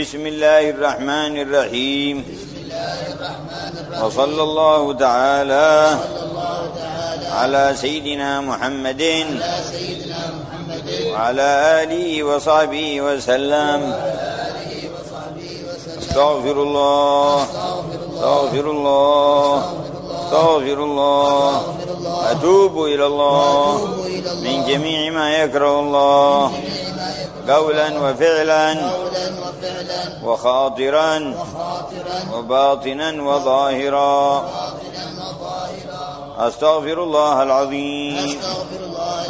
بسم الله الرحمن الرحيم. وصلى الله تعالى على سيدنا محمد وعلى آله وصحبه وسلم. استغفر الله استغفر الله استغفر الله. أتوب إلى الله. من جميع ما يكره الله. قولا وفعلا وخاطرا وباطنا وظاهرا. أستغفر الله العظيم.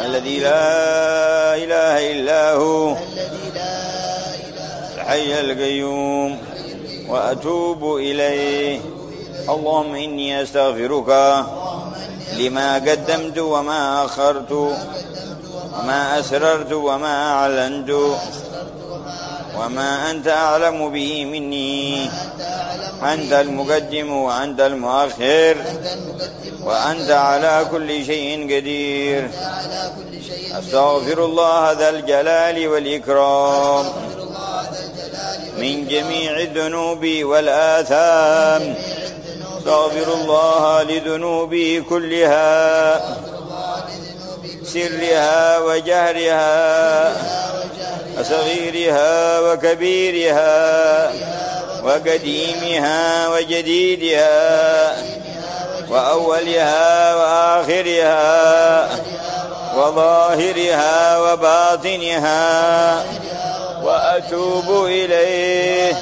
الذي لا إله إلا هو. الحي القيوم. وأتوب إليه. اللهم إني أستغفرك لما قدمت وما أخرت. وما أسررت وما أعلنت وما أنت أعلم به مني. أنت المقدم وأنت المؤخر وأنت على كل شيء قدير. أستغفر الله ذا الجلال والإكرام. من جميع الذنوب والآثام. أستغفر الله لذنوبي كلها. سرها وجهرها وصغيرها وكبيرها وقديمها وجديدها وأولها وآخرها وظاهرها وباطنها. وأتوب إليه.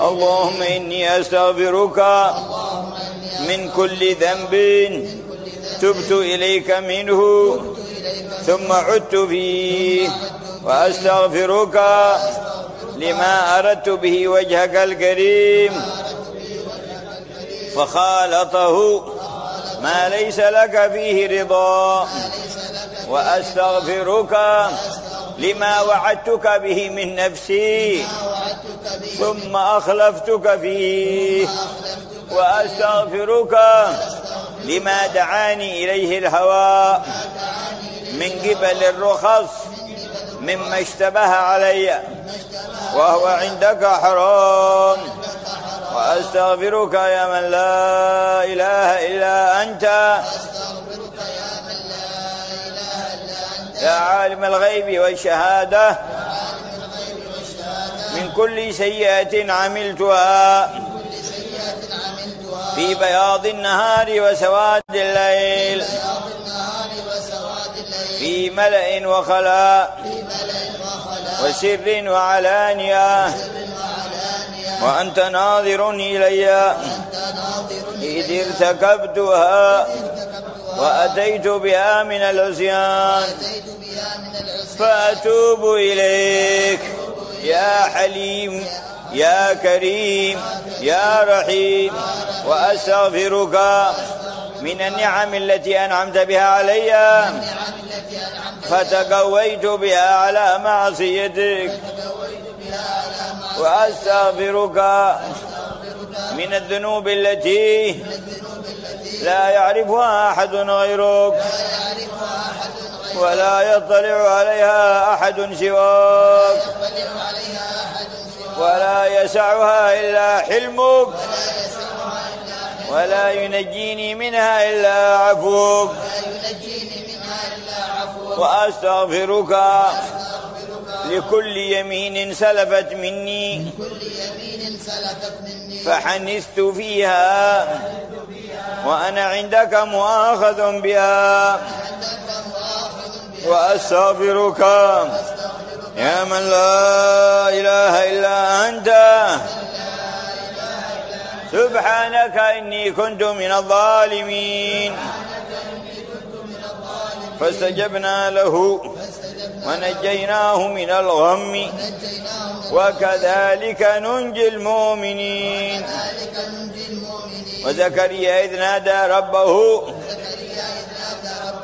اللهم إني أستغفرك من كل ذنب. تبت إليك منه. ثم عدت فيه وأستغفرك لما أردت به وجهك الكريم فخالطه ما ليس لك فيه رضا وأستغفرك لما وعدتك به من نفسي ثم أخلفتك فيه وأستغفرك لما دعاني إليه الهوى من قبل الرخص مما اشتبه علي وهو عندك حرام. وأستغفرك يا من لا إله إلا أنت. يا عالم الغيب والشهادة. من كل سيئة عملتها. في بياض النهار وسواد الليل. في ملأ وخلاء وسر وعلانية وأنت ناظر إلي إذ ارتكبتها وأتيت بها من العصيان فأتوب إليك يا حليم يا كريم يا رحيم وأستغفرك من النعم التي أنعمت بها علي فتقويت بها على معصيتك. وأستغفرك من الذنوب التي لا يعرفها أحد غيرك. ولا يطلع عليها أحد سواك. ولا يسعها إلا حلمك. ولا ينجيني منها إلا عفوك. وأستغفرك لكل يمين سلفت مني فحنثت فيها وأنا عندك مؤاخذ بها وأستغفرك يا من لا إله إلا أنت سبحانك إني كنت من الظالمين فاستجبنا له ونجيناه من الغم. وكذلك ننجي المؤمنين. وزكريا إذ نادى ربه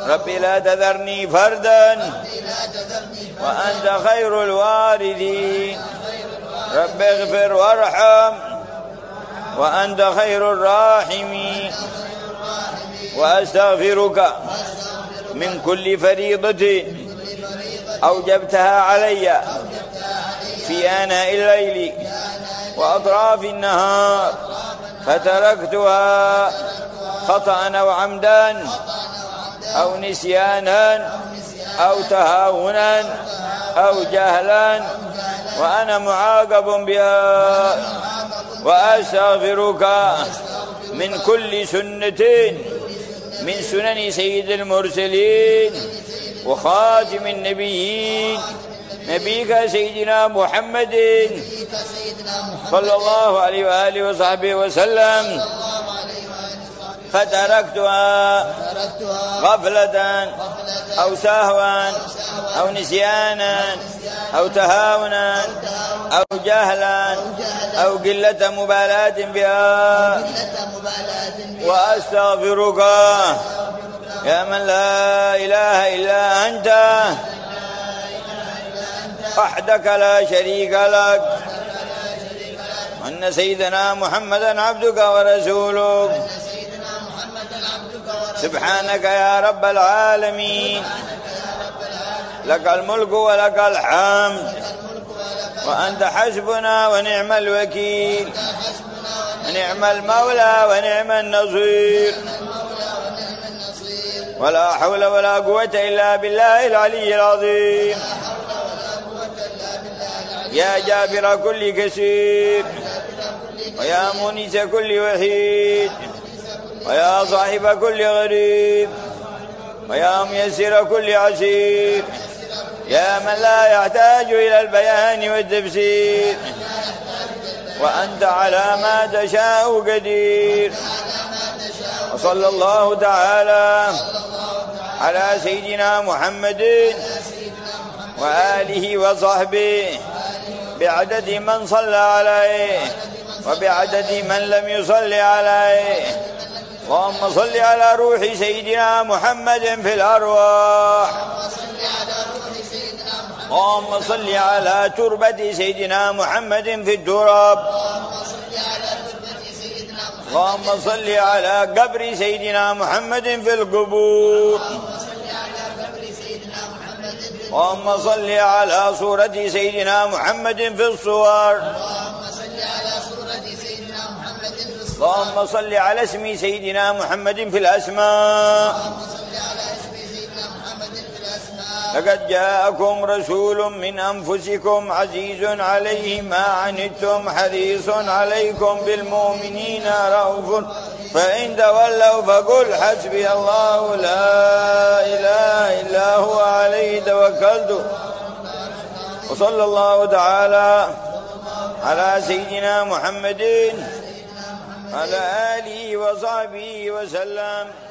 رب لا تذرني فردا وأنت خير الوارثين. رب اغفر وارحم وأنت خير الراحمين. وأستغفرك من كل فريضة أوجبتها علي في آناء الليل وأطراف النهار فتركتها خطأ أو عمدا أو نسيانا أو تهاونا أو جهلا وأنا معاقب بها وأستغفرك من كل سنة من سنن سيد المرسلين وخاتم النبيين. نبيك سيدنا محمد صلى الله عليه وآله وصحبه وسلم. فتركتها غفلة أو سهوا أو نسيانا أو تهاونا أو جهلا أو قلة مبالاة بها. وأستغفرك يا من لا إله إلا أنت. وحدك لا شريك لك. أن سيدنا محمدا عبدك ورسولك. سبحانك يا رب العالمين. لك الملك ولك الحمد. وأنت حسبنا ونعم الوكيل. ونعم المولى ونعم النصير. ولا حول ولا قوة إلا بالله العلي العظيم. يا جابر كل كثير ويا مونس كل وحيد. ويا صاحب كل غريب. ويا ميسر كل عسير. يا من لا يحتاج إلى البيان والتفسير. وأنت على ما تشاء قدير. وصلى الله تعالى على سيدنا محمد وآله وصحبه بعدد من صلى عليه وبعدد من لم يصل عليه. اللهم صل على روح سيدنا محمد في الأرواح. اللهم صل على تربة سيدنا محمد في التراب. اللهم صل على قبر سيدنا محمد في القبور. اللهم صل على صورة سيدنا محمد في الصور. اللهم صل على اسم سيدنا محمد في الأسماء. لقد جاءكم رسول من أنفسكم عزيز عليه ما عنتم حريص عليكم بالمؤمنين رؤوف. فإن تولوا فقل حسبي الله لا إله إلا هو عليه توكلت. وصلى الله تعالى على سيدنا محمد على آله وصحبه وسلم.